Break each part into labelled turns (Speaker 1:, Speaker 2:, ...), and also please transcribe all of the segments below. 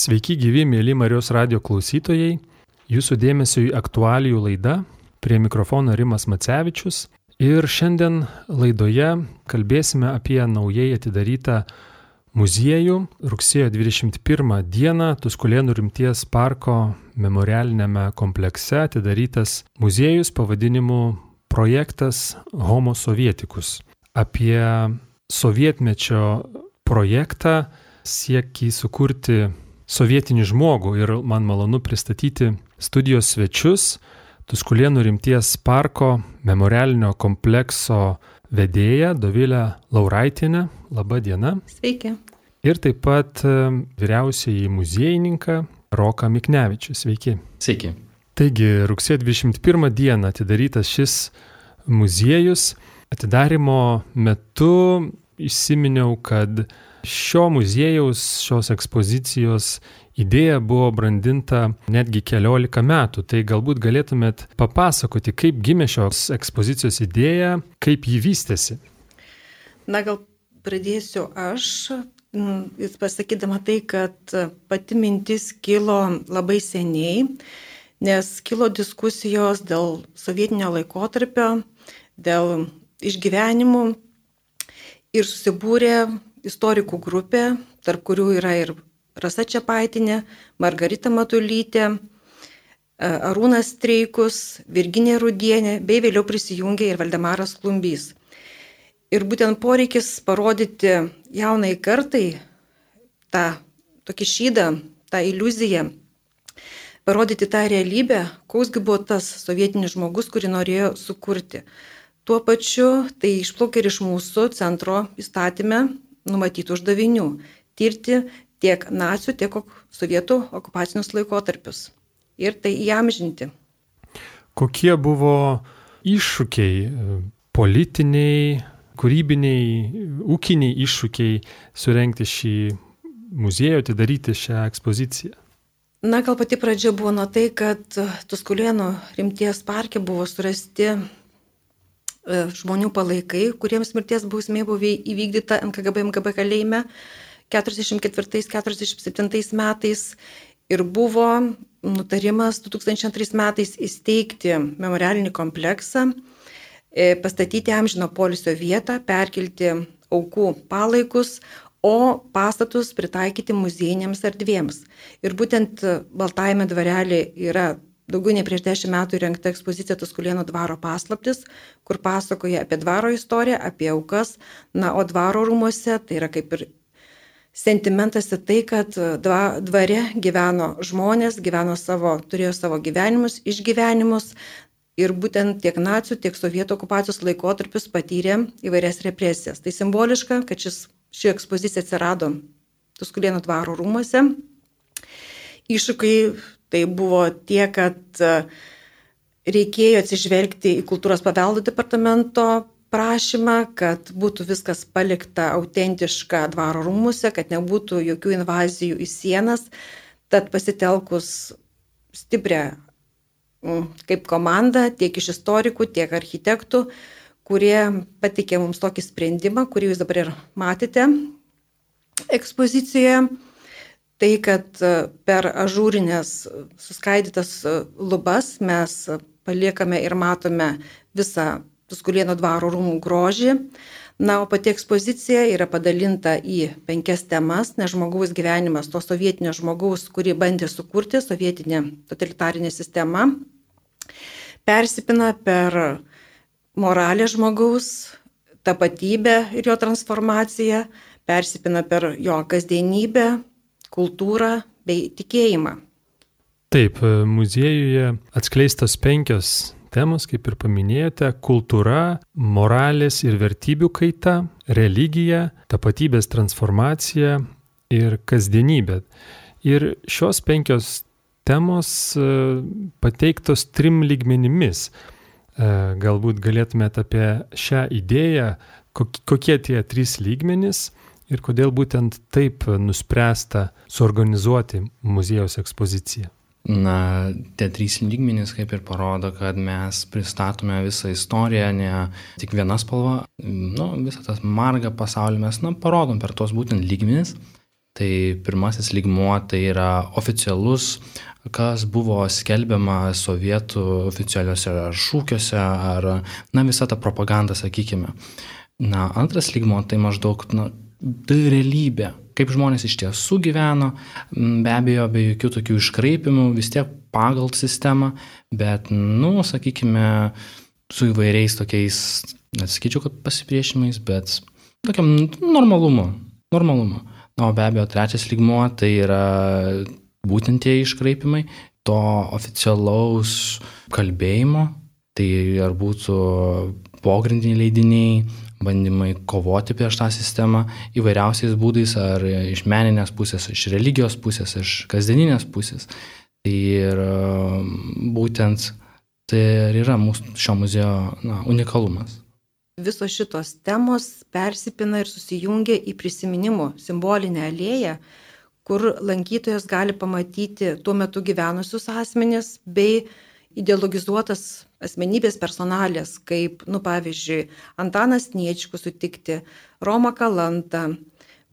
Speaker 1: Sveiki gyvi, mėly Marijos radio klausytojai. Jūsų dėmesio į aktualijų laidą. Prie mikrofono Rimas Macevičius. Ir šiandien laidoje kalbėsime apie naujai atidarytą muziejų. Rugsėjo 21 dieną Tuskulėnų rimties parko memorialinėme komplekse atidarytas muziejus pavadinimu projektas Homo Sovietikus. Apie sovietmečio projektą siekį sukurti sovietinį žmogų ir man malonu pristatyti studijos svečius Tuskulėnų rimties parko memorialinio komplekso vedėją Dovilę Lauraitinę. Labą dieną.
Speaker 2: Sveiki.
Speaker 1: Ir taip pat e, vyriausiai muziejininką Roką Miknevičių. Sveiki.
Speaker 3: Sveiki.
Speaker 1: Taigi, rugsėjo 21 dieną atidarytas šis muziejus. Atidarimo metu įsiminiau, kad šio muziejaus, šios ekspozicijos idėja buvo brandinta netgi keliolika metų. Tai galbūt galėtumėt papasakoti, kaip gimė šios ekspozicijos idėja, kaip ji vystėsi.
Speaker 2: Na gal pradėsiu aš, pasakydama tai, kad pati mintis kilo labai seniai, nes kilo diskusijos dėl sovietinio laikotarpio, dėl išgyvenimų ir susibūrė istorikų grupė, tarp kurių yra ir Rasa Čiapaitinė, Margarita Matulytė, e, Arūnas Streikus, Virginė Rudienė, bei vėliau prisijungė ir Valdemaras Klumbys. Ir būtent poreikis parodyti jaunai kartai tą tokį šydą, tą iliuziją, parodyti tą realybę, koksgi buvo tas sovietinis žmogus, kurį norėjo sukurti. Tuo pačiu tai išplaukia ir iš mūsų centro įstatymę numatytų uždavinių - tirti tiek nacijų, tiek sovietų okupacinius laikotarpius ir tai įamžinti.
Speaker 1: Kokie buvo iššūkiai politiniai, kūrybiniai, ūkiniai iššūkiai surenkti šį muziejų, atidaryti šią ekspoziciją?
Speaker 2: Na, gal pati pradžia buvo nuo tai, kad Tuskulėno rimties parke buvo surasti E, žmonių palaikai, kuriems mirties bausmė buvo įvykdyta NKGB MGB kalėjime 44-47 metais ir buvo nutarimas 2002 metais įsteigti memorialinį kompleksą, e, pastatyti amžino polisio vietą, perkelti aukų palaikus, o pastatus pritaikyti muziejiniams erdvėms. Ir būtent Baltajame dvarelė yra daugiau nei prieš dešimt metų įrengta ekspozicija Tuskulėno dvaro paslaptis, kur pasakoja apie dvaro istoriją, apie aukas. Na, o dvaro rūmose tai yra kaip ir sentimentas į tai, kad dvare gyveno žmonės, gyveno savo, turėjo savo gyvenimus, išgyvenimus. Ir būtent tiek nacijų, tiek sovietų okupacijos laikotarpius patyrė įvairias represijas. Tai simboliška, kad šis, ši ekspozicija atsirado Tuskulėno dvaro rūmose. Iššūkiai Tai buvo tie, kad e, reikėjo atsižvelgti į kultūros paveldo departamento prašymą, kad būtų viskas palikta autentiška dvaro rūmuse, kad nebūtų jokių invazijų į sienas. Tad pasitelkus stiprią kaip komanda, tiek iš istorikų, tiek architektų, kurie patikė mums tokį sprendimą, kurį jūs dabar ir matėte ekspozicijoje tai, kad e, per ažūrinės suskaidytas e, lubas mes paliekame ir matome visą Tuskulieno dvaro rūmų grožį. Na, o pati ekspozicija yra padalinta į penkias temas, nes žmogaus gyvenimas, to sovietinio žmogaus, kurį bandė sukurti sovietinė totalitarinė sistema, persipina per moralę žmogaus, tapatybę ir jo transformaciją, persipina per jo kasdienybę, kultūrą bei tikėjimą.
Speaker 1: Taip, muziejuje atskleistas penkios temos, kaip ir paminėjote - kultūra, moralės ir vertybių kaita, religija, tapatybės transformacija ir kasdienybė. Ir šios penkios temos e, pateiktos trim lygmenimis. E, galbūt galėtumėte apie šią idėją, kokie tie trys lygmenys ir kodėl būtent taip nuspręsta suorganizuoti muziejaus ekspoziciją?
Speaker 3: Na, tie trys lygmenys kaip ir parodo, kad mes pristatome visą istoriją, ne tik viena spalva, nu, visą tas margą pasaulį mes, na, parodom per tos būtent lygmenys. Tai pirmasis lygmuo tai yra oficialus kas buvo skelbiama sovietų oficialiuose šūkiuose ar, na, visa ta propaganda, sakykime. Na, antras lygmo tai maždaug, na, realybė, kaip žmonės iš tiesų gyveno, be abejo, be jokių tokių iškraipimų, vis tiek pagal sistemą, bet, nu, sakykime, su įvairiais tokiais, nesakyčiau, kad pasipriešimais, bet tokiam normalumu, normalumu. Na, o be abejo, trečias lygmuo tai yra būtent tie iškraipimai to oficialaus kalbėjimo, tai ar būtų pogrindiniai leidiniai, bandymai kovoti prieš tą sistemą įvairiausiais būdais, ar iš meninės pusės, iš religijos pusės, iš kasdieninės pusės. Tai ir būtent tai ir yra mūsų šio muzejo na, unikalumas.
Speaker 2: Visos šitos temos persipina ir susijungia į prisiminimų simbolinę alėją, kur lankytojas gali pamatyti tuo metu gyvenusius asmenis bei ideologizuotas asmenybės personalės, kaip, nu, pavyzdžiui, Antanas Niečkus sutikti, Roma Kalanta,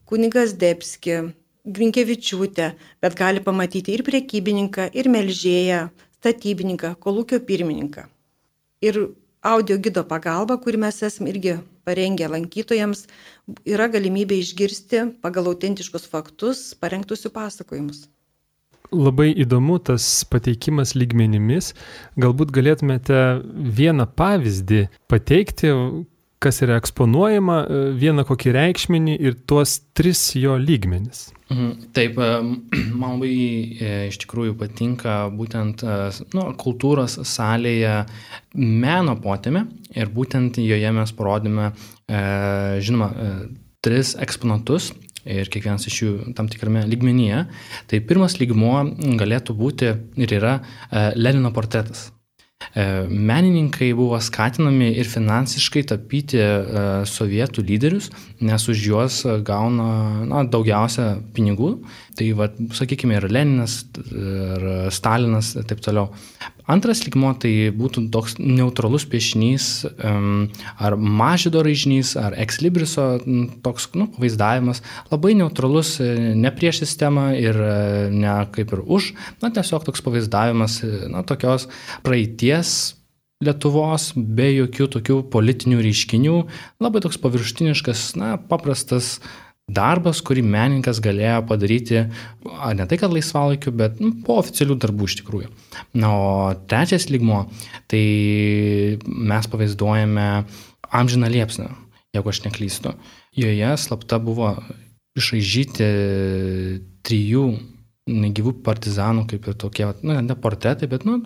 Speaker 2: kunigas Debski, Grinkevičiūtė, bet gali pamatyti ir priekybininką, ir melžėją, statybininką, kolūkio pirmininką. Ir audio gido pagalba, kurį mes esame irgi parengę lankytojams, yra galimybė išgirsti pagal autentiškus faktus parengtus jų pasakojimus.
Speaker 1: Labai įdomu tas pateikimas lygmenimis. Galbūt galėtumėte vieną pavyzdį pateikti, kas yra eksponuojama, vieną kokį reikšminį ir tuos tris jo lygmenis.
Speaker 3: Mhm. Taip, e, man labai e, iš tikrųjų patinka būtent e, nu, kultūros salėje meno potėme ir būtent joje mes parodėme, žinoma, tris eksponatus ir kiekvienas iš jų tam tikrame lygmenyje. Tai pirmas lygmuo galėtų būti ir yra Lenino portretas. E, menininkai buvo skatinami ir finansiškai tapyti e, sovietų lyderius, nes už juos gauna na, daugiausia pinigų. Tai, va, sakykime, ir Leninas, ir Stalinas ir taip toliau. Antras lygmo tai būtų toks neutralus piešinys, ar mažydo raižinys, ar ekslibriso toks nu, vaizdavimas, labai neutralus, e, ne prieš sistemą ir ne kaip ir už, na tiesiog toks pavaizdavimas, na tokios praeities Lietuvos be jokių tokių politinių reiškinių, labai toks paviršutiniškas, na, paprastas darbas, kurį menininkas galėjo padaryti, ne tai kad laisvalaikiu, bet nu, po oficialių darbų iš tikrųjų. Na, o trečias lygmo, tai mes pavaizduojame amžiną liepsną, jeigu aš neklystu. Joje slapta buvo išaižyti trijų negyvų partizanų, kaip ir tokie, nu, ne portretai, bet, nu,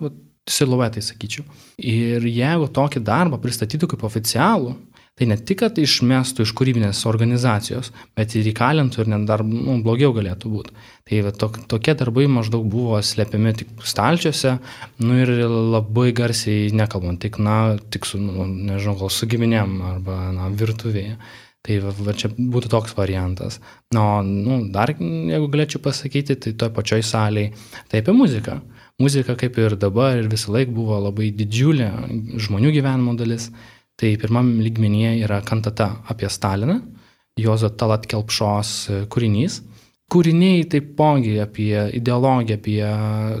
Speaker 3: siluetai, sakyčiau. Ir jeigu tokį darbą pristatytų kaip oficialų, tai ne tik, kad išmestų iš kūrybinės organizacijos, bet ir įkalintų ir net dar nu, blogiau galėtų būti. Tai va, tok, tokie darbai maždaug buvo slepiami tik stalčiuose, nu ir labai garsiai nekalbant, tik, na, tik su, nu, nežinau, gal su giminėm arba, na, virtuvėje. Tai va, va, čia būtų toks variantas. Na, nu, dar jeigu galėčiau pasakyti, tai toje pačioj salėje, tai apie muziką. Muzika kaip ir dabar ir visą laiką buvo labai didžiulė žmonių gyvenimo dalis. Tai pirmam lygmenyje yra kantata apie Staliną, Jozo Talat Kelpšos e, kūrinys. Kūriniai taipogi apie ideologiją, apie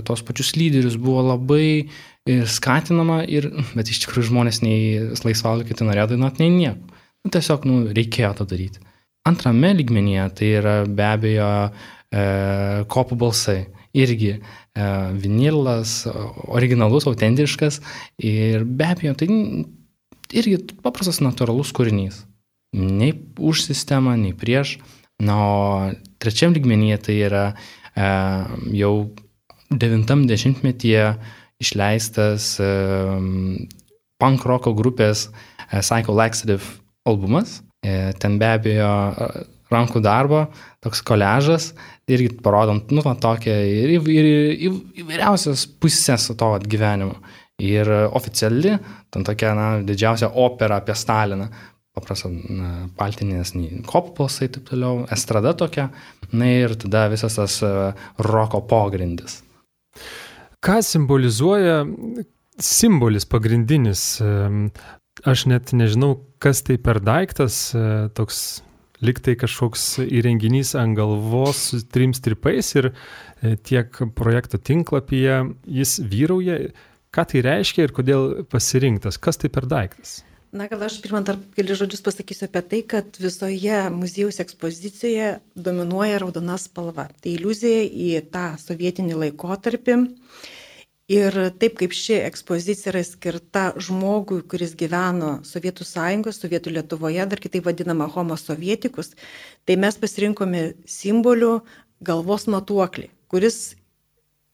Speaker 3: tos pačius lyderius buvo labai ir skatinama, ir, bet iš tikrųjų žmonės nei laisvalaikiu tai norėjo dainuoti, nei nieko. Nu, tiesiog nu, reikėjo tą daryti. Antrame lygmenyje tai yra be abejo e, kopų balsai. Irgi e, vinilas, originalus, autentiškas ir be abejo tai irgi paprastas natūralus kūrinys. Nei už sistemą, nei prieš. Na, o trečiam lygmenyje tai yra e, jau devintam dešimtmetyje išleistas e, punk roko grupės e, Psycho Laxative albumas. E, ten be abejo e, rankų darbo, toks koležas, irgi parodom, nu, va, tokią ir, ir, ir įvairiausias pusės to gyvenimo. Ir oficiali, ten tokia na, didžiausia opera apie Staliną, paprasta paltinės, ir taip toliau, estrada tokia, na ir tada visas tas e, roko pogrindis.
Speaker 1: Ką simbolizuoja simbolis pagrindinis? Aš net nežinau, kas tai per daiktas, e, toks liktai kažkoks įrenginys ant galvos su trim stripais ir e, tiek projekto tinklapyje jis vyrauja. Ką tai reiškia ir kodėl pasirinktas? Kas tai per daiktas?
Speaker 2: Na, gal aš pirmą dar keli žodžius pasakysiu apie tai, kad visoje muziejaus ekspozicijoje dominuoja raudona spalva. Tai iliuzija į tą sovietinį laikotarpį. Ir taip kaip ši ekspozicija yra skirta žmogui, kuris gyveno Sovietų sąjungos, Sovietų Lietuvoje, dar kitaip vadinama homo sovietikus, tai mes pasirinkome simbolių galvos matuoklį, kuris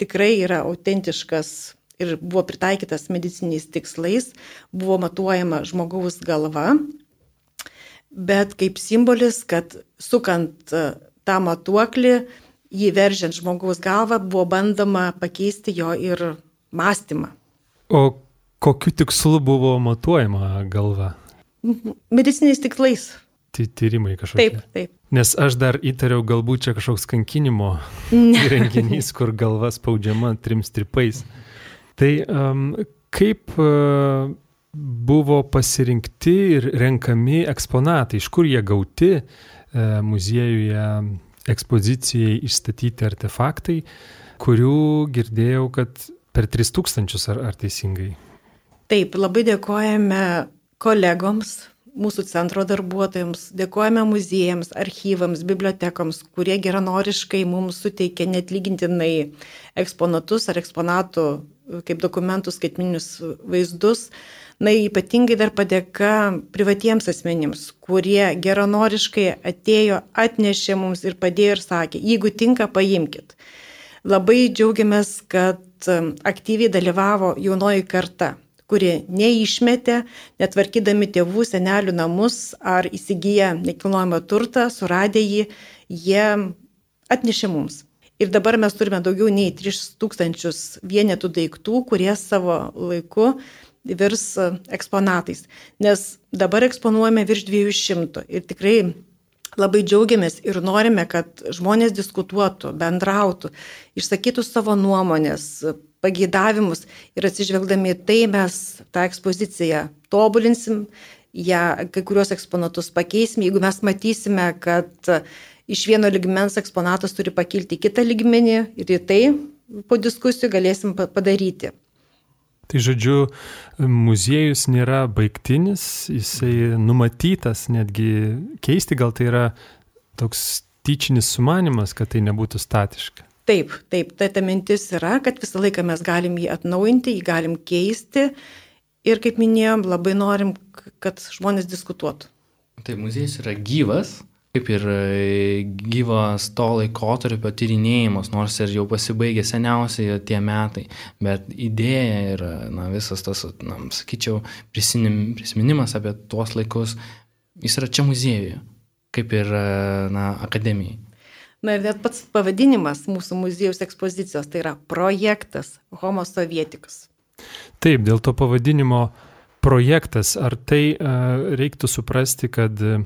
Speaker 2: tikrai yra autentiškas ir buvo pritaikytas mediciniais tikslais, buvo matuojama žmogaus galva, bet kaip simbolis, kad sukant e, tą matuoklį, jį veržiant žmogaus galvą, buvo bandoma pakeisti jo ir mąstymą.
Speaker 1: O kokiu tikslu buvo matuojama galva?
Speaker 2: Mediciniais tikslais.
Speaker 1: Tai tyrimai kažkokie.
Speaker 2: Taip, taip.
Speaker 1: Nes aš dar įtariau, galbūt čia kažkoks kankinimo įrenginys, kur galva spaudžiama trim stripais. Tai um, kaip uh, buvo pasirinkti ir renkami eksponatai, iš kur jie gauti uh, muziejuje ekspozicijai išstatyti artefaktai, kurių girdėjau, kad per 3000 ar, ar teisingai?
Speaker 2: Taip, labai dėkojame kolegoms, mūsų centro darbuotojams, dėkojame muziejams, archyvams, bibliotekoms, kurie geranoriškai mums suteikia net lygintinai eksponatus ar eksponatų kaip dokumentų skaitminius vaizdus. Na, ypatingai dar padėka privatiems asmenims, kurie geranoriškai atėjo, atnešė mums ir padėjo ir sakė, jeigu tinka, paimkite. Labai džiaugiamės, kad um, aktyviai dalyvavo jaunoji karta, kuri neišmetė, netvarkydami tėvų, senelių namus ar įsigiję nekilnojamą turtą, suradę jį, jie atnešė mums. Ir dabar mes turime daugiau nei 3000 vienetų daiktų, kurie savo laiku virs uh, eksponatais. Nes dabar eksponuojame virš 200 ir tikrai labai džiaugiamės ir norime, kad žmonės diskutuotų, bendrautų, išsakytų savo nuomonės, pageidavimus. Ir atsižvelgdami tai mes tą ekspoziciją tobulinsim, ją kai kurios eksponatus pakeisim, jeigu mes matysime, kad iš vieno ligmens eksponatas turi pakilti į kitą ligmenį ir į tai po diskusijų galėsim padaryti.
Speaker 1: Tai žodžiu, muziejus nėra baigtinis, jisai numatytas netgi keisti, gal tai yra toks tyčinis sumanimas, kad tai nebūtų statiška.
Speaker 2: Taip, taip, tai ta mintis yra, kad visą laiką mes galim jį atnaujinti, jį galim keisti ir, kaip minėjom, labai norim, kad žmonės diskutuotų.
Speaker 3: Tai muziejus yra gyvas, kaip ir e, gyvas to laikotarpio tyrinėjimas, nors ir jau pasibaigė seniausiai tie metai, bet idėja ir na, visas tas, na, sakyčiau, prisiminimas apie tuos laikus, jis yra čia muziejuje, kaip ir na, akademijai.
Speaker 2: Na ir net pats pavadinimas mūsų muziejus ekspozicijos tai yra projektas Homo sovietikus.
Speaker 1: Taip, dėl to pavadinimo projektas, ar tai uh, reiktų suprasti, kad uh,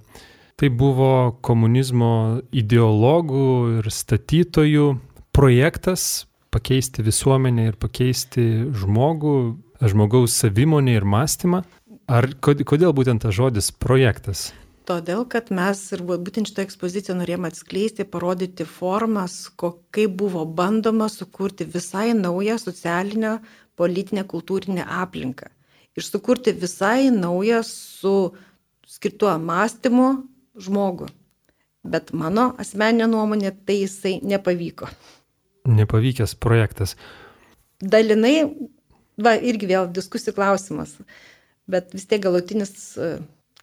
Speaker 1: Tai buvo komunizmo ideologų ir statytojų projektas pakeisti visuomenę ir pakeisti žmogų, žmogaus savimonę ir mąstymą. Ar kodėl būtent tas žodis projektas?
Speaker 2: Todėl, kad mes ir būtent šitą ekspoziciją norėjome atskleisti, parodyti formas, kaip buvo bandoma sukurti visai naują socialinę, politinę, kultūrinę aplinką. Ir sukurti visai naują su skirtuo mąstymu, žmogų. Bet mano asmeninė nuomonė, tai jisai nepavyko.
Speaker 1: Nepavykęs projektas.
Speaker 2: Dalinai, va, irgi vėl diskusijų klausimas. Bet vis tiek galutinis, e,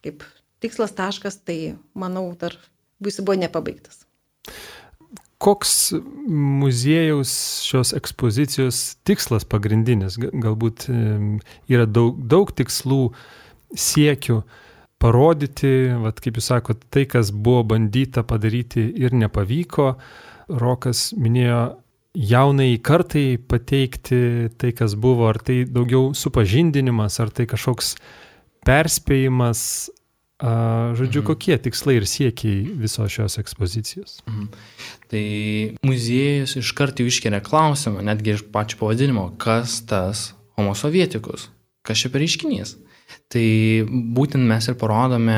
Speaker 2: kaip tikslas taškas, tai manau, dar visi buvo nepabaigtas.
Speaker 1: Koks muziejaus šios ekspozicijos tikslas pagrindinis? Galbūt yra daug, daug tikslų, siekių, parodyti, vat, kaip jūs sakote, tai, kas buvo bandyta padaryti ir nepavyko. Rokas minėjo jaunai kartai pateikti tai, kas buvo, ar tai daugiau supažindinimas, ar tai kažkoks perspėjimas, a, žodžiu, mhm. kokie tikslai ir siekiai visos šios ekspozicijos. Mhm.
Speaker 3: Tai muziejus iš karto iškelia klausimą, netgi iš pačio pavadinimo, kas tas homo sovietikus, kas čia per iškinys. Tai būtent mes ir parodome,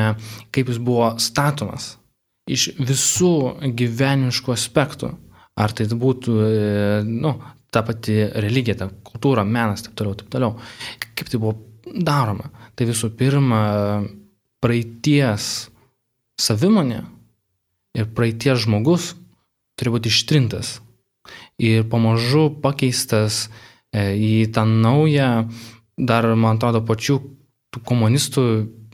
Speaker 3: kaip jis buvo statomas. iš visų gyvenimiškų aspektų. Ar tai būtų, e, nu, ta pati religija, ta kultūra, menas, taip toliau, taip toliau. Kaip tai buvo daroma? Tai visų pirma, praeities savimonė ir praeities žmogus turi būti ištrintas ir pamažu pakeistas e, į tą naują, dar man atrodo pačių komunistų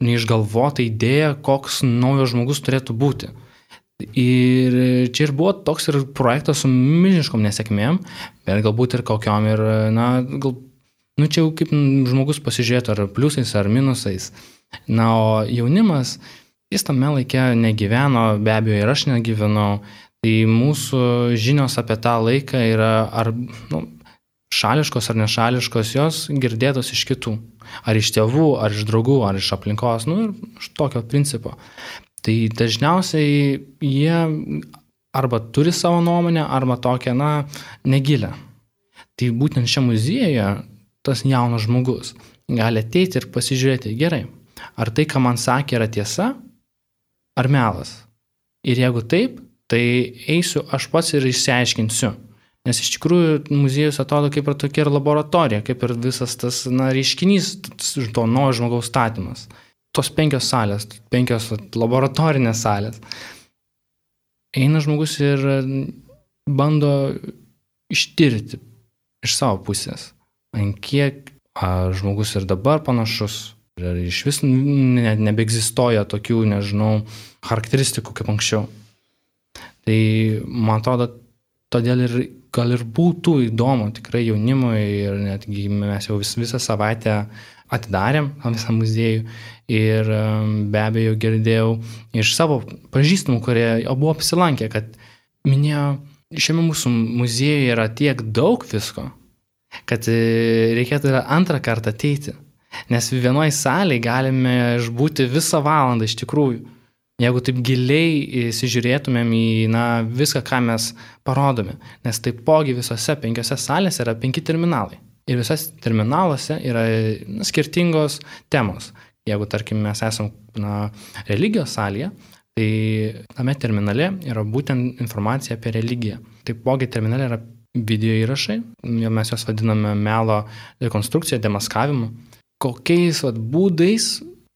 Speaker 3: neišgalvota idėja, koks naujas žmogus turėtų būti. Ir čia ir buvo toks ir projektas su milžiniškom nesėkmėm, bet galbūt ir kokiam ir, na, gal, nu čia jau kaip žmogus pasižiūrėtų ar pliusais ar minusais. Na, o jaunimas, jis tame laikė negyveno, be abejo ir aš negyvenau, tai mūsų žinios apie tą laiką yra ar nu, šališkos ar nešališkos, jos girdėtos iš kitų. Ar iš tėvų, ar iš draugų, ar iš aplinkos, nu ir iš tokio principo. Tai dažniausiai jie arba turi savo nuomonę, arba tokią, na, negilę. Tai būtent šią muziejuje tas jaunas žmogus gali ateiti ir pasižiūrėti, gerai, ar tai, ką man sakė, yra tiesa, ar melas. Ir jeigu taip, tai eisiu aš pats ir išsiaiškinsiu. Nes iš tikrųjų muziejus atrodo kaip ir tokia ir laboratorija, kaip ir visas tas na, reiškinys, to naujo žmogaus statymas tos penkios salės, penkios laboratorinės salės. Eina žmogus ir bando ištirti iš savo pusės, ant kiek a, žmogus ir dabar panašus, ir iš vis ne, nebeegzistuoja tokių, nežinau, charakteristikų kaip anksčiau. Tai man atrodo, todėl ir gal ir būtų įdomu tikrai jaunimui ir netgi mes jau vis, visą savaitę atidarėm visą muziejų ir be abejo girdėjau iš savo pažįstamų, kurie jau buvo apsilankę, kad minėjo, šiame mūsų muziejuje yra tiek daug visko, kad e, reikėtų antrą kartą ateiti. Nes vienoje salėje galime išbūti visą valandą iš tikrųjų. Jeigu taip giliai įsižiūrėtumėm į na, viską, ką mes parodome. Nes taipogi visose penkiose salėse yra penki terminalai. Ir visose terminaluose yra na, skirtingos temos. Jeigu, tarkim, mes esam na, religijos salėje, tai tame terminale yra būtent informacija apie religiją. Taipogi terminale yra video įrašai, mes juos vadiname melo rekonstrukcija, demaskavimu. Kokiais vat, būdais,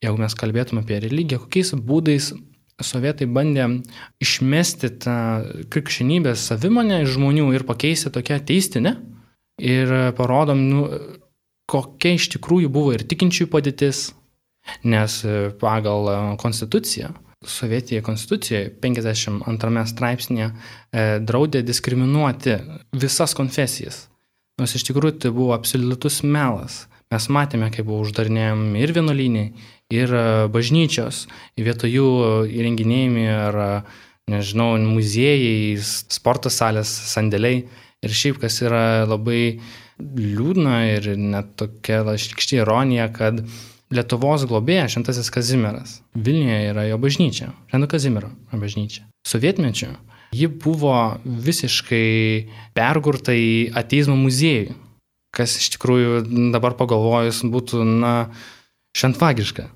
Speaker 3: jeigu mes kalbėtume apie religiją, kokiais būdais sovietai bandė išmesti tą krikščionybės savimonę iš žmonių ir pakeisti tokią teistinę, ir parodom, nu, kokia iš tikrųjų buvo ir tikinčiųjų padėtis, nes pagal konstituciją, sovietinėje konstitucijoje 52 straipsnėje e, draudė diskriminuoti visas konfesijas. Nors iš tikrųjų tai buvo absoliutus melas. Mes matėme, kaip buvo uždarinėjami ir vienuoliniai, ir bažnyčios, vietoj jų įrenginėjami ar, nežinau, muziejai, sporto salės, sandėliai. Ir šiaip, kas yra labai liūdna ir net tokia laštikšti ironija, kad Lietuvos globėjas Šventasis Kazimieras. Vilniuje yra jo bažnyčia, Švento Kazimiero bažnyčia. Sovietmečiu ji buvo visiškai pergurta į ateizmo muziejų, kas iš tikrųjų dabar pagalvojus būtų, na, šventvagiška.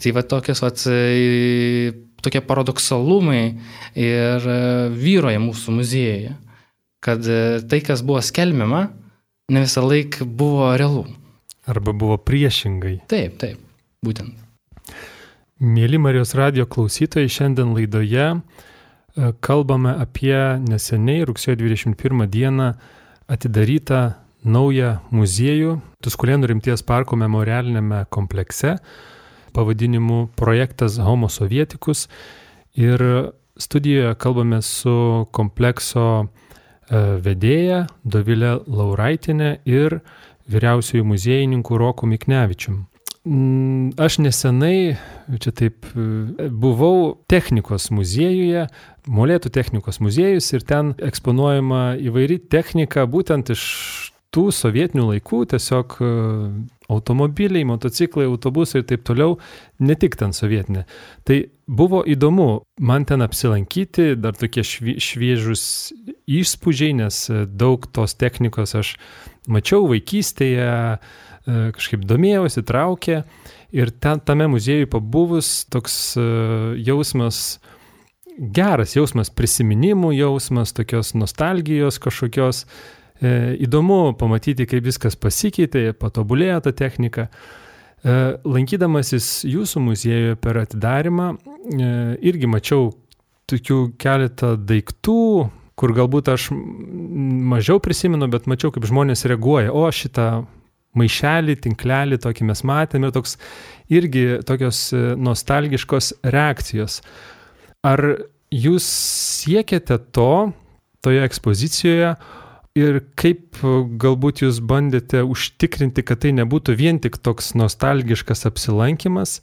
Speaker 3: Tai va tokios, va, tokie paradoksalumai ir vyroja mūsų muziejuje kad e, tai, kas buvo skelbiama, ne visą laiką buvo realu.
Speaker 1: Arba buvo priešingai.
Speaker 3: Taip, taip, būtent.
Speaker 1: Mėly Marijos radio klausytojai, šiandien laidoje e, kalbame apie neseniai rugsėjo 21 dieną atidarytą naują muziejų Tuskulėnų rimties parko memorialinėme komplekse pavadinimu projektas Homo Sovietikus. Ir studijoje kalbame su komplekso E, vedėja Dovilė Lauraitinė ir vyriausiųjų muziejininkų Roku Miknevičium. Mm, aš nesenai, čia taip, e, buvau technikos muziejuje, Molėtų technikos muziejus ir ten eksponuojama įvairi technika būtent iš tų sovietinių laikų, tiesiog e, automobiliai, motociklai, autobusai ir taip toliau, ne tik ten sovietinė. Tai buvo įdomu man ten apsilankyti, dar tokie šviežus įspūdžiai, nes daug tos technikos aš mačiau vaikystėje, e, kažkaip domėjausi, traukė. Ir ten tame muziejuje pabuvus toks e, jausmas geras jausmas, prisiminimų jausmas, tokios nostalgijos kažkokios. E, įdomu pamatyti, kaip viskas pasikeitė, patobulėjo ta technika. E, lankydamasis jūsų muziejuje per atidarimą, e, irgi mačiau tokių keletą daiktų, kur galbūt aš mažiau prisimenu, bet mačiau, kaip žmonės reaguoja. O šitą maišelį, tinklelį tokį mes matėme ir toks irgi tokios nostalgiškos reakcijos. Ar jūs siekiate to toje ekspozicijoje ir kaip galbūt jūs bandėte užtikrinti, kad tai nebūtų vien tik toks nostalgiškas apsilankimas,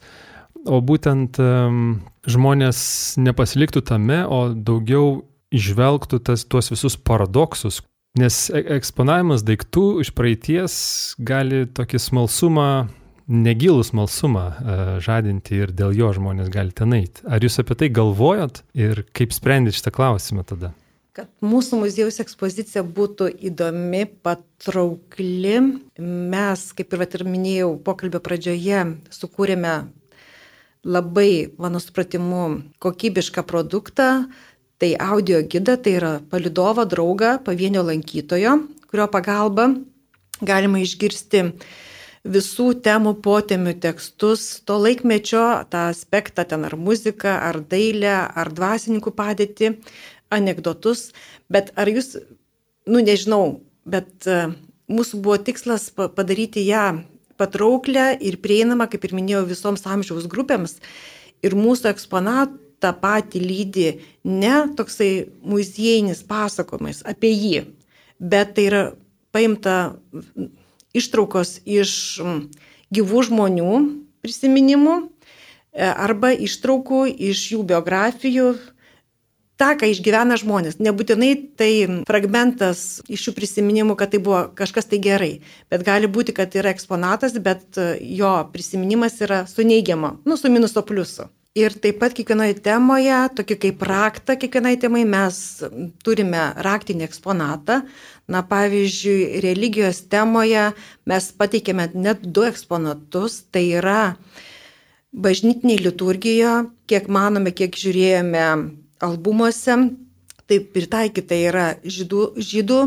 Speaker 1: o būtent um, žmonės nepasiliktų tame, o daugiau išvelgtų tas, tuos visus paradoksus. Nes e, eksponavimas daiktų iš praeities gali tokį smalsumą negilų smalsumą e, žadinti ir dėl jo žmonės gali ten eiti. Ar jūs apie tai galvojot ir kaip sprendėt šitą klausimą tada?
Speaker 2: Kad mūsų muziejaus ekspozicija būtų įdomi, patraukli, mes, kaip ir, ir minėjau, pokalbio pradžioje sukūrėme labai, mano supratimu, kokybišką produktą. Tai audio gidą, tai yra palidovo draugą, pavienio lankytojo, kurio pagalba galima išgirsti visų temų potemių tekstus, to laikmečio, tą aspektą ten ar muziką, ar dailę, ar dvasininkų padėtį, anegdotus, bet ar jūs, nu nežinau, bet uh, mūsų buvo tikslas padaryti ją patrauklę ir prieinamą, kaip ir minėjau, visoms amžiaus grupėms. Ir mūsų eksponatą patį lydi ne toksai muziejinis pasakojimas apie jį, bet tai yra paimta ištraukos iš gyvų žmonių prisiminimų e, arba ištraukų iš jų biografijų. Ta, ką išgyvena žmonės. Nebūtinai tai fragmentas iš jų prisiminimų, kad tai buvo kažkas tai gerai, bet gali būti, kad yra eksponatas, bet e, jo prisiminimas yra su neigiamu, nu, su minuso pliusu. Ir taip pat kiekvienoje temoje, tokį kaip raktą kiekvienai temai, mes turime raktinį eksponatą. Na, pavyzdžiui, religijos temoje mes pateikėme net du eksponatus. Tai yra bažnytiniai liturgijoje, kiek manome, kiek žiūrėjome albumuose, taip pritaikyta yra žydų, žydų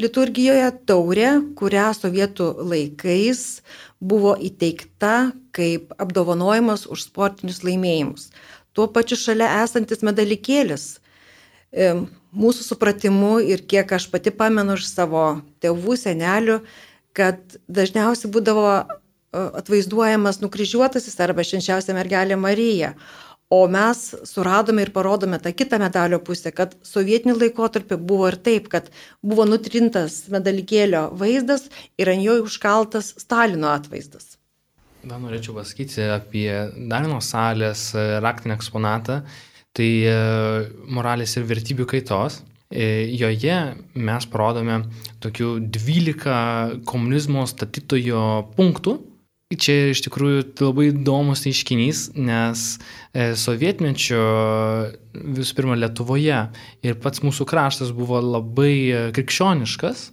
Speaker 2: liturgijoje taurė, kurią sovietų laikais buvo įteikta kaip apdovanojimas už sportinius laimėjimus. Tuo pačiu šalia esantis medalikėlis. E, mūsų supratimu ir kiek aš pati pamenu iš savo tėvų, senelių, kad dažniausiai būdavo e, atvaizduojamas nukryžiuotasis arba švenčiausia mergelė Marija. O mes suradome ir parodome tą kitą medalio pusę, kad sovietinį laikotarpį buvo ir taip, kad buvo nutrintas medalikėlio vaizdas ir ant jo užkaltas Stalino atvaizdas.
Speaker 3: Dar norėčiau pasakyti apie Darino salės e, raktinį eksponatą, tai e, moralės ir vertybių kaitos. E, joje mes parodome tokių 12 komunizmo statytojo punktų, Čia iš tikrųjų labai įdomus reiškinys, nes e, sovietmečio visų pirma Lietuvoje ir pats mūsų kraštas buvo labai e, krikščioniškas.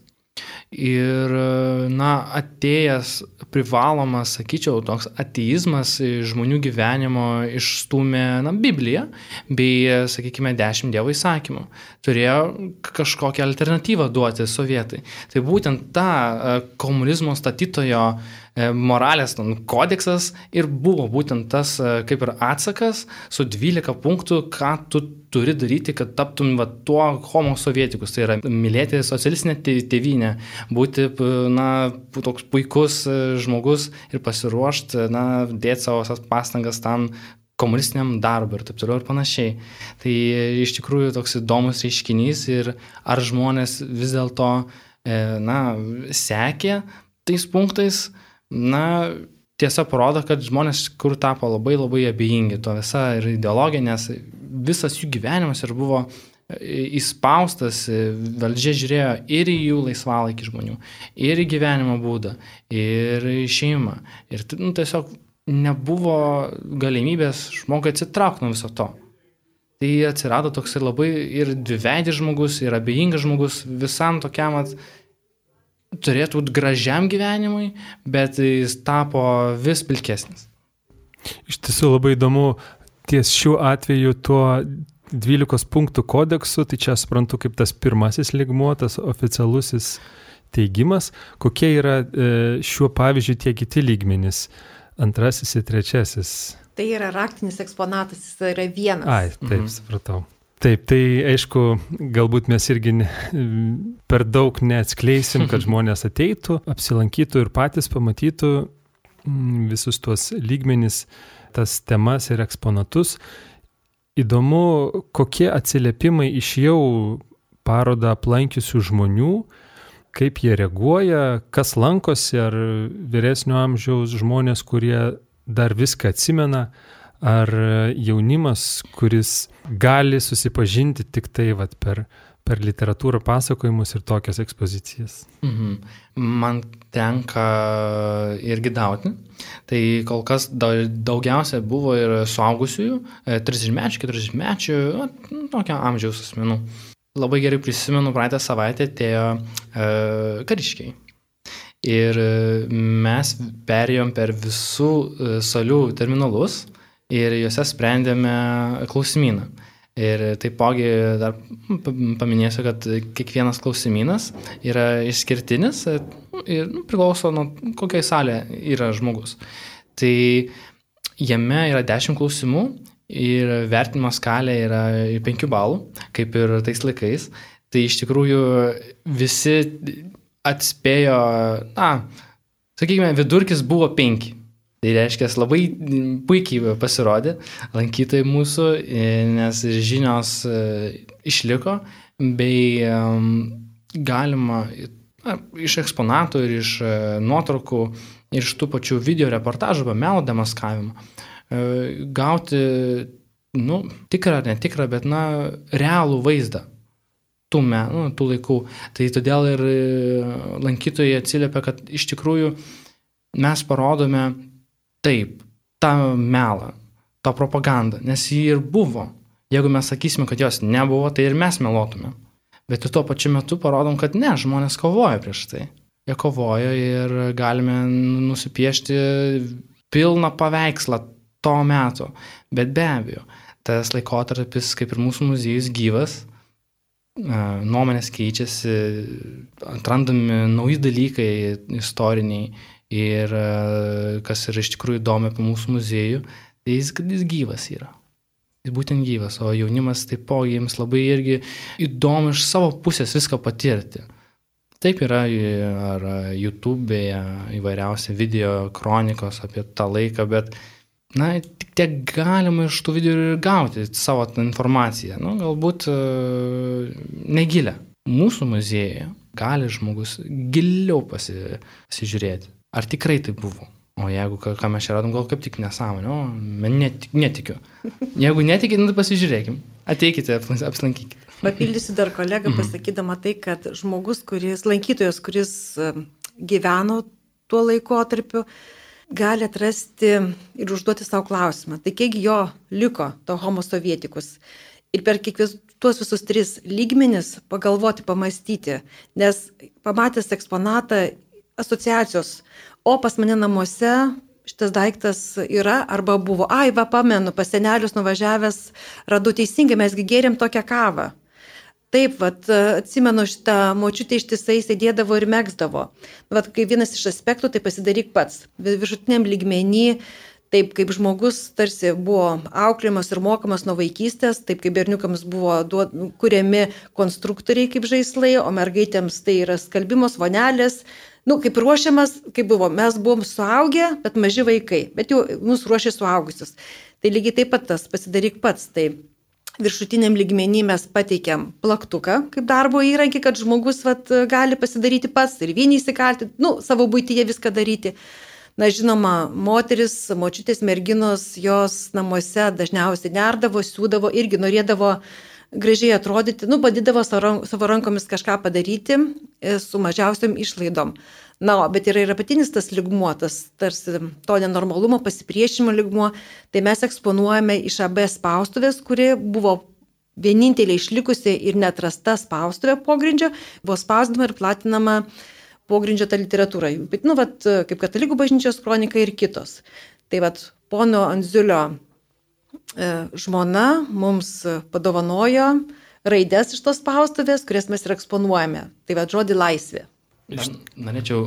Speaker 3: Ir, e, na, atėjęs privalomas, sakyčiau, toks ateizmas žmonių gyvenimo išstumė, na, Bibliją bei, sakykime, dešimt dievo įsakymų. Turėjo kažkokią alternatyvą duoti sovietai. Tai būtent ta komunizmo statytojo E, moralės kodeksas ir buvo būtent tas e, kaip ir atsakas su 12 punktų, ką tu turi daryti, kad taptum va, tuo homo sovietikus, tai yra mylėti socialistinę tėvynę, būti na, toks puikus e, žmogus ir pasiruošti, na, dėti savo pastangas tam komunistiniam darbui ir taip toliau ir panašiai. Tai iš tikrųjų toks įdomus reiškinys ir ar žmonės vis dėlto, na, sekė tais punktais, na, tiesa parodo, kad žmonės kur tapo labai labai abejingi to visa ir ideologija, nes visas jų gyvenimas ir buvo e, įspaustas, e, valdžia žiūrėjo ir į jų laisvalaikį žmonių, ir į gyvenimo būdą, ir į šeimą. Ir nu, tiesiog nebuvo galimybės žmogui atsitraukti nuo viso to. Tai atsirado toksai labai ir dviveidis žmogus, ir abejingas žmogus visam tokiam at, turėtų būti gražiam gyvenimui, bet jis tapo vis pilkesnis.
Speaker 1: Iš tiesų labai įdomu ties šiuo atveju tuo 12 punktų kodeksu, tai čia suprantu kaip tas pirmasis ligmuo, tas oficialusis teigimas. Kokie yra e, šiuo pavyzdžiu tie kiti lygmenys? Antrasis ir trečiasis.
Speaker 2: Tai yra raktinis eksponatas, jis yra vienas.
Speaker 1: Ai, taip, mhm. supratau. Taip, tai aišku, galbūt mes irgi ne, per daug neatskleisim, kad žmonės ateitų, apsilankytų ir patys pamatytų mm, visus tuos lygmenis, tas temas ir eksponatus. Įdomu, kokie atsiliepimai iš jau parodą aplankiusių žmonių, kaip jie reaguoja, kas lankosi, ar vyresnio amžiaus žmonės, kurie dar viską atsimena, ar jaunimas, kuris gali susipažinti tik tai vat, per, per literatūrą pasakojimus ir tokias ekspozicijas. Mhm.
Speaker 3: Man tenka irgi dauti. Tai kol kas daugiausia buvo ir suaugusiųjų, 30-mečių, 40-mečių, tokio amžiaus asmenų. Labai gerai prisimenu, praeitą savaitę atėjo e, kariškiai. Ir mes perėjom per visų e, salių terminalus, ir juose sprendėme klausimyną. Ir taipogi dar paminėsiu, kad kiekvienas klausimynas yra išskirtinis ir nu, priklauso nuo kokiai salė yra žmogus. Tai jame yra 10 klausimų ir vertinimo skalė yra 5 balų, kaip ir tais laikais. Tai iš tikrųjų visi atspėjo, na, sakykime, vidurkis buvo 5. Tai reiškia, labai puikiai pasirodė lankytojai mūsų, e, nes žinios e, išliko, bei galima iš eksponatų ir iš e, nuotraukų ir iš tų pačių video reportažų arba melo demaskavimo gauti, nu, tikrą ar netikrą, bet, na, realų vaizdą tų, me, nu, tų laikų. Tai todėl ir lankytojai atsiliepia, kad iš tikrųjų mes parodome taip, tą melą, tą propagandą, nes jį ir buvo. Jeigu mes sakysime, kad jos nebuvo, tai ir mes meluotume. Bet ir tuo pačiu metu parodom, kad ne, žmonės kovoja prieš tai. Jie kovoja ir galime nusipiešti pilną paveikslą to meto. Bet be abejo, tas laikotarpis, kaip ir mūsų muziejus, gyvas, nuomonės keičiasi, atrandami nauji dalykai istoriniai Ir e, kas yra iš tikrųjų įdomu apie mūsų muziejų, tai jis, jis gyvas yra. Jis būtent gyvas, o jaunimas taipogi jiems labai irgi įdomu iš savo pusės viską patirti. Taip yra ar YouTube'e įvairiausi video kronikos apie tą laiką, bet, na, tik tiek galima iš tų video ir gauti savo informaciją. Nu, galbūt uh, negilę. Mūsų muziejuje gali žmogus giliau pasi, pasižiūrėti. Ar tikrai tai buvo? O jeigu ką, ką mes čia radom, gal kaip tik nesąmonė, o netik, netikiu. Jeigu netikit, nu, tai pasižiūrėkim. Ateikite, apsilankykite.
Speaker 2: Papildysiu dar kolegą, mhm. pasakydama tai, kad žmogus, kuris, lankytojas, kuris gyveno tuo laikotarpiu, gali atrasti ir užduoti savo klausimą. Tai kiek jo liko, to homo sovietikus. Ir per kiekvienus tuos visus tris lygmenis pagalvoti, pamastyti. Nes pamatęs eksponatą asociacijos, o pas mane namuose šitas daiktas yra arba buvo, ai, va, pamenu, pas senelius nuvažiavęs, radau teisingai, mesgi gėrėm tokią kavą. Taip, vat, atsimenu šitą močiutę ištisai sėdėdavo ir mėgzdavo. Vat, kai vienas iš aspektų, tai pasidaryk pats. Viršutiniam lygmenį, taip kaip žmogus tarsi buvo auklėmas ir mokamas nuo vaikystės, taip kaip berniukams buvo duod, kuriami konstruktoriai kaip žaislai, o mergaitėms tai yra skalbimos vonelės, nu, kaip ruošiamas, kaip buvo, mes buvom suaugę, bet maži vaikai, bet jau mus ruošė suaugusius. Tai lygiai taip pat tas pasidaryk pats. Tai viršutiniam lygmenį mes pateikiam plaktuką kaip darbo įrankį, kad žmogus vat, gali pasidaryti pats ir vienį įsikalti, nu, savo būtyje viską daryti. Na, žinoma, moteris, močiutės merginos, jos namuose dažniausiai nerdavo, siūdavo, irgi norėdavo gražiai atrodyti, nu, bandydavo savo rankomis kažką padaryti e, su mažiausiam išlaidom. Na, o, bet yra ir apatinis tas ligmuo, tas tarsi to nenormalumo, pasipriešimo ligmuo, tai mes eksponuojame iš AB spaustuvės, kuri buvo vienintelė išlikusi ir netrasta spaustuvė pogrindžio, buvo spausdama ir platinama pogrindžio ta literatūra. Bet, nu, vat, kaip katalikų bažnyčios kronika ir kitos. Tai vad, pono Anziulio žmona mums padovanojo raidės iš tos spaustuvės, kurias mes ir eksponuojame. Tai va žodį laisvė.
Speaker 3: Aš norėčiau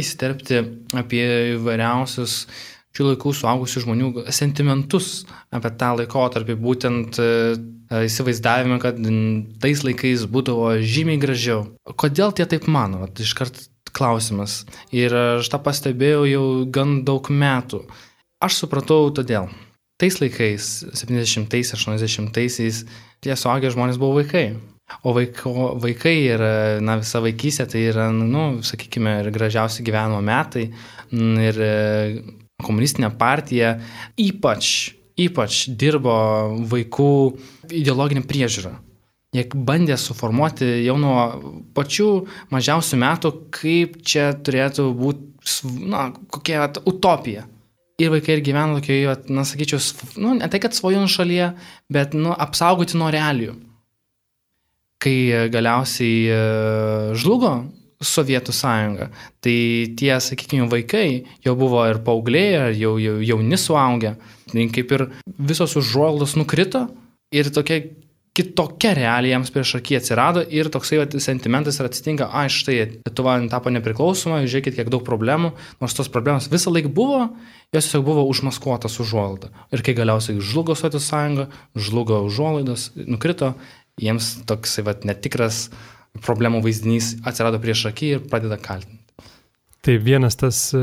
Speaker 3: įsiterpti apie įvairiausius šių laikų suaugusių žmonių sentimentus apie tą laikotarpį, būtent įsivaizdavimą, kad tais laikais būdavo žymiai gražiau. Kodėl tie taip mano? Iškart klausimas. Ir aš tą pastebėjau jau gan daug metų. Aš supratau todėl. Tais laikais, 70-ais, 80-aisiais, tie suaugę žmonės buvo vaikai. O vaiko, vaikai ir, na, visa vaikystė tai yra, nu, sakykime, ir gražiausi gyvenimo metai. Ir komunistinė partija ypač, ypač dirbo vaikų ideologinę priežiūrą. Jie bandė suformuoti jau nuo pačių mažiausių metų, kaip čia turėtų būti, na, kokia utopija. Ir vaikai ir gyvena tokioje, na, sakyčiau, nu, ne tai, kad svajonių šalyje, bet, nu, apsaugoti nuo realijų. Kai galiausiai e, žlugo Sovietų sąjunga, tai tie, sakykime, vaikai jau buvo ir paaugliai, jau, jau jauni suaugę, tai kaip ir visos užuoldos nukrito ir tokia kitokia realija jiems prieš akį atsirado ir toksai va, sentimentas ir atsitinka, a, štai Lietuva tapo nepriklausoma, žiūrėkit, kiek daug problemų, nors tos problemos visą laiką buvo, jos tiesiog buvo užmaskuotas užuolaida. Ir kai galiausiai žlugo Sovietų sąjunga, žlugo užuolaidos, nukrito, jiems toksai va, netikras problemų vaizdinys atsirado prieš akį ir pradeda kaltinti.
Speaker 1: Tai vienas tas e,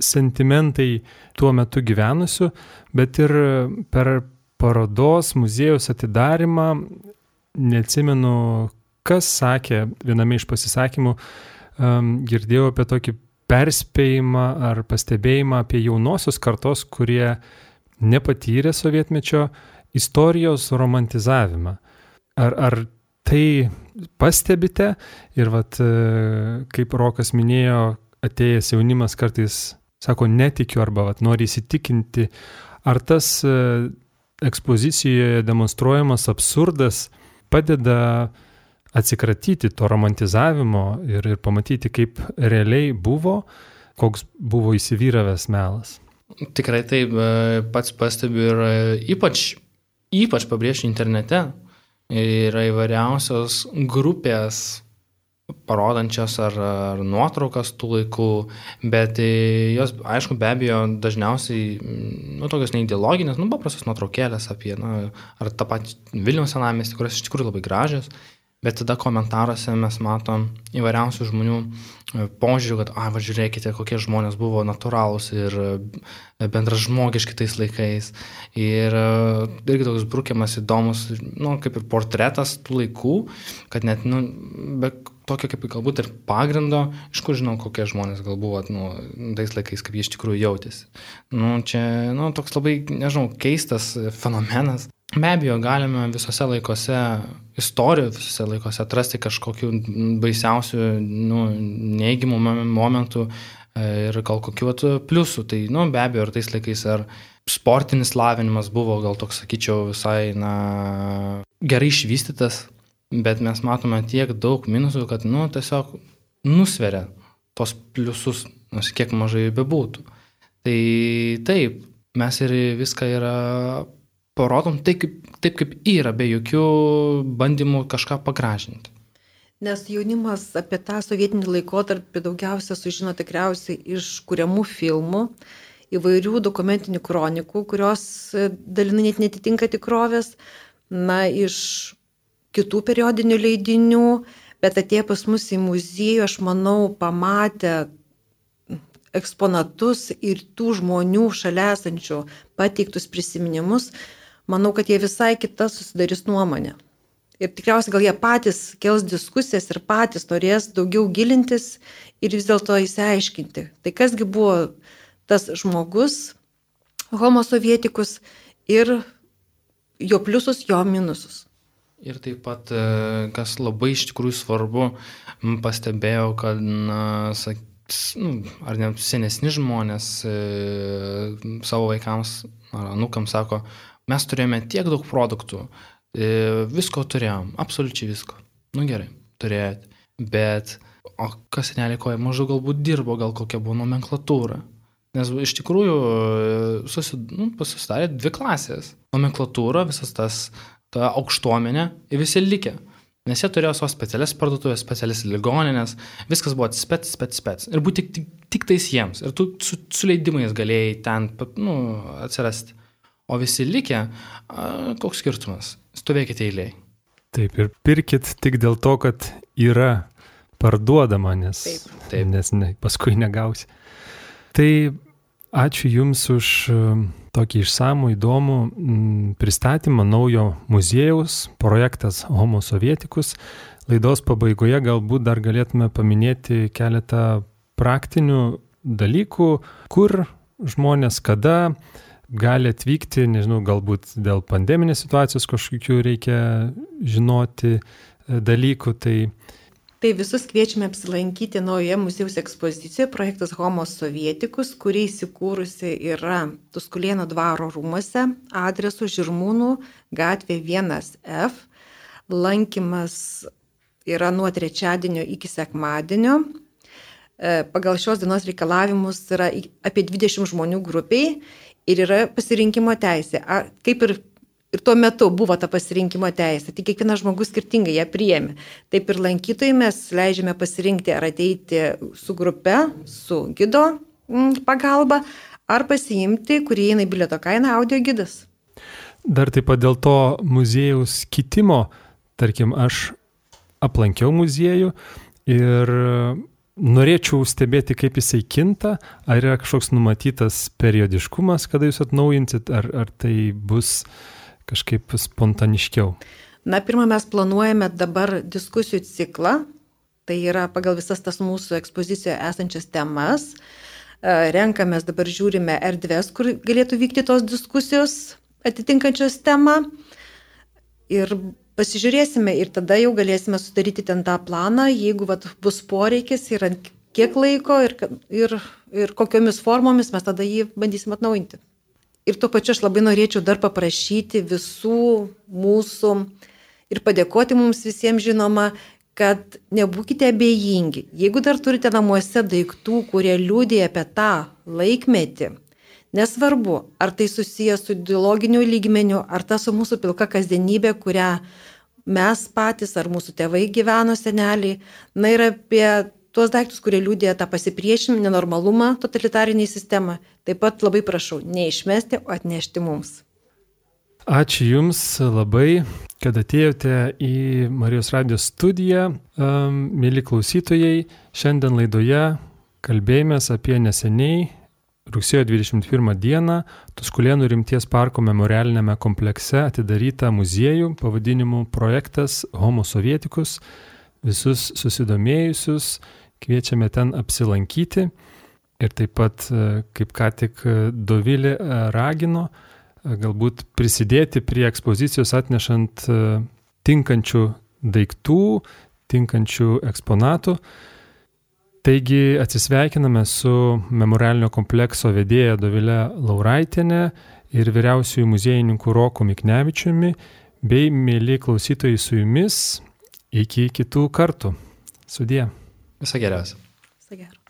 Speaker 1: sentimentai tuo metu gyvenusių, bet ir per parodos muziejaus atidarimą, neatsimenu, kas sakė viename iš pasisakymų, girdėjau apie tokį perspėjimą ar pastebėjimą apie jaunosios kartos, kurie nepatyrė sovietmečio istorijos romantizavimą. Ar, ar tai pastebite ir vat, e, kaip Rokas minėjo, atėjęs jaunimas kartais sako netikiu arba vat, nori įsitikinti, ar tas e, ekspozicijoje demonstruojamas absurdas padeda atsikratyti to romantizavimo ir, ir pamatyti, kaip realiai buvo, koks buvo įsivyravęs melas.
Speaker 3: Tikrai taip, e, pats pastebiu ir ypač, ypač pabrėžiu internete. Yra įvairiausios grupės parodančias ar, ar nuotraukas tų laikų, bet e, jos, aišku, be abejo, dažniausiai, nu, tokios neideologinės, nu, paprastos nuotraukėlės apie, na, ar tą patį Vilniaus senamestį, kurios iš tikrųjų labai gražios, bet tada komentaruose mes matom įvairiausių žmonių e, požiūrių, kad, a, va, žiūrėkite, kokie žmonės buvo natūralūs ir e, bendražmogiški tais laikais. Ir irgi toks brukiamas įdomus, nu, kaip ir portretas tų laikų, kad net, nu, be tokio kaip galbūt ir pagrindo, iš kur žinau, kokie žmonės gal buvo, nu, tais laikais, kaip jie iš tikrųjų jautėsi. Nu, čia, nu, toks labai, nežinau, keistas fenomenas. Be abejo, galime visose laikose, istorijų visose laikose atrasti kažkokių baisiausių, nu, neįgimų momentų e, ir gal kokių pliusų. Tai, nu, be abejo, ir tais laikais ar sportinis lavinimas buvo, gal toks, sakyčiau, visai, na, gerai išvystytas, bet mes matome tiek daug minusų, kad, nu, tiesiog nusveria tos pliusus, nors kiek mažai bebūtų. Tai taip, mes ir viską yra parodom taip, kaip, taip, kaip yra, be jokių bandymų kažką pagražinti.
Speaker 2: Nes jaunimas apie tą sovietinį laikotarpį daugiausia sužino tikriausiai iš kuriamų filmų, įvairių dokumentinių kronikų, kurios dalinai net netitinka tikrovės, na, iš kitų periodinių leidinių, bet atėję pas mus į muziejų, aš manau, pamatę eksponatus ir tų žmonių šalia esančių pateiktus prisiminimus, manau, kad jie visai kita susidarys nuomonė. Ir tikriausiai gal jie patys kels diskusijas ir patys norės daugiau gilintis ir vis dėlto įsiaiškinti. Tai kasgi buvo tas žmogus, homo sovietikus ir jo pliusus, jo minusus.
Speaker 3: Ir taip pat, e, kas labai iš tikrųjų svarbu, pastebėjau, kad, na, sak, nu, ar ne senesni žmonės e, savo vaikams ar anukams sako, mes turėjome tiek daug produktų, e, visko turėjom, absoliučiai visko. Nu gerai, turėjot, bet o kas nelikoja, maždaug galbūt dirbo, gal kokia buvo nomenklatūra. Nes iš tikrųjų susid, nu, susidarė dvi klasės. Nomenklatūra, visas tas, ta aukštuomenė ir visi likę. Nes jie turėjo savo specialias parduotuvės, specialias ligoninės, viskas buvo spec, spec, spec. Ir būti tik, tik, tik tais jiems. Ir tu su, su leidimais galėjai ten nu, atsirasti. O visi likę, koks skirtumas? Stovėkite eiliai.
Speaker 1: Taip, ir pirkit tik dėl to, kad yra parduodama, nes,
Speaker 3: taip, taip.
Speaker 1: nes ne, paskui negausi. Tai ačiū Jums už tokį išsamų, įdomų pristatymą naujo muziejaus, projektas Homo Sovietikus. Laidos pabaigoje galbūt dar galėtume paminėti keletą praktinių dalykų, kur žmonės kada gali atvykti, nežinau, galbūt dėl pandeminės situacijos kažkokių reikia žinoti dalykų. Tai
Speaker 2: Tai visus kviečiame apsilankyti naujoje muziejaus ekspozicijoje projektas Homo Sovietikus, kuri įsikūrusi yra Tuskulėno dvaro rūmose, adresu Žirmūnų gatvė 1F. Lankymas yra nuo trečiadienio iki sekmadienio. E, pagal šios dienos reikalavimus yra apie 20 žmonių grupiai ir yra pasirinkimo teisė. Kaip ir Ir tuo metu buvo ta pasirinkimo teisė, tik kiekvienas žmogus skirtingai ją priėmė. Taip ir lankytojai mes leidžiame pasirinkti ar ateiti su grupe, su gido mm, pagalba, ar pasiimti, kurį įeina į bilieto kainą, audio gidas.
Speaker 1: Dar taip pat dėl to muziejaus kitimo, tarkim, aš aplankiau muziejų ir norėčiau stebėti, kaip jisai kinta, ar yra kažkoks numatytas periodiškumas, kada jūs atnaujinsit, ar, ar tai bus kažkaip spontaniškiau?
Speaker 2: Na, pirmą mes planuojame dabar diskusijų ciklą, tai yra pagal visas tas mūsų ekspozicijoje esančias temas. E, renkamės dabar žiūrime erdves, kur galėtų vykti tos diskusijos atitinkančios temą. Ir pasižiūrėsime ir tada jau galėsime sudaryti ten tą planą, jeigu vat, bus poreikis ir kiek laiko ir, ir, ir kokiomis formomis mes tada jį bandysim atnaujinti. Ir tuo pačiu aš labai norėčiau dar paprašyti visų mūsų ir padėkoti mums visiems žinoma, kad nebūkite abejingi. Jeigu dar turite namuose daiktų, kurie liūdė apie tą laikmetį, nesvarbu, ar tai susijęs su ideologiniu lygmeniu, ar ta su mūsų pilka kasdienybė, kurią mes patys ar mūsų tėvai gyveno seneliai, na ir apie tuos daiktus, kurie liūdė tą pasipriešinimą, nenormalumą totalitariniai sistemą. Taip pat labai prašau, neišmesti, o atnešti mums.
Speaker 1: Ačiū Jums labai, kad atėjote į Marijos radijos studiją. Mėly klausytojai, šiandien laidoje kalbėjomės apie neseniai rugsėjo 21 dieną Tuskulėnų rimties parko memorialinėme komplekse atidarytą muziejų pavadinimu projektas Homo Sovietikus. Visus susidomėjusius kviečiame ten apsilankyti. Ir taip pat, e, kaip ką tik e, Dovilė e, ragino, galbūt prisidėti prie ekspozicijos atnešant tinkančių daiktų, tinkančių eksponatų. Taigi atsisveikiname su memorialinio komplekso vedėja Dovilė Lauraitinė ir vyriausiųjų muziejininkų Roku Miknevičiumi, bei mėly klausytojai su jumis iki kitų kartų. Sudie.
Speaker 3: Viso geriausio.
Speaker 2: Viso gero.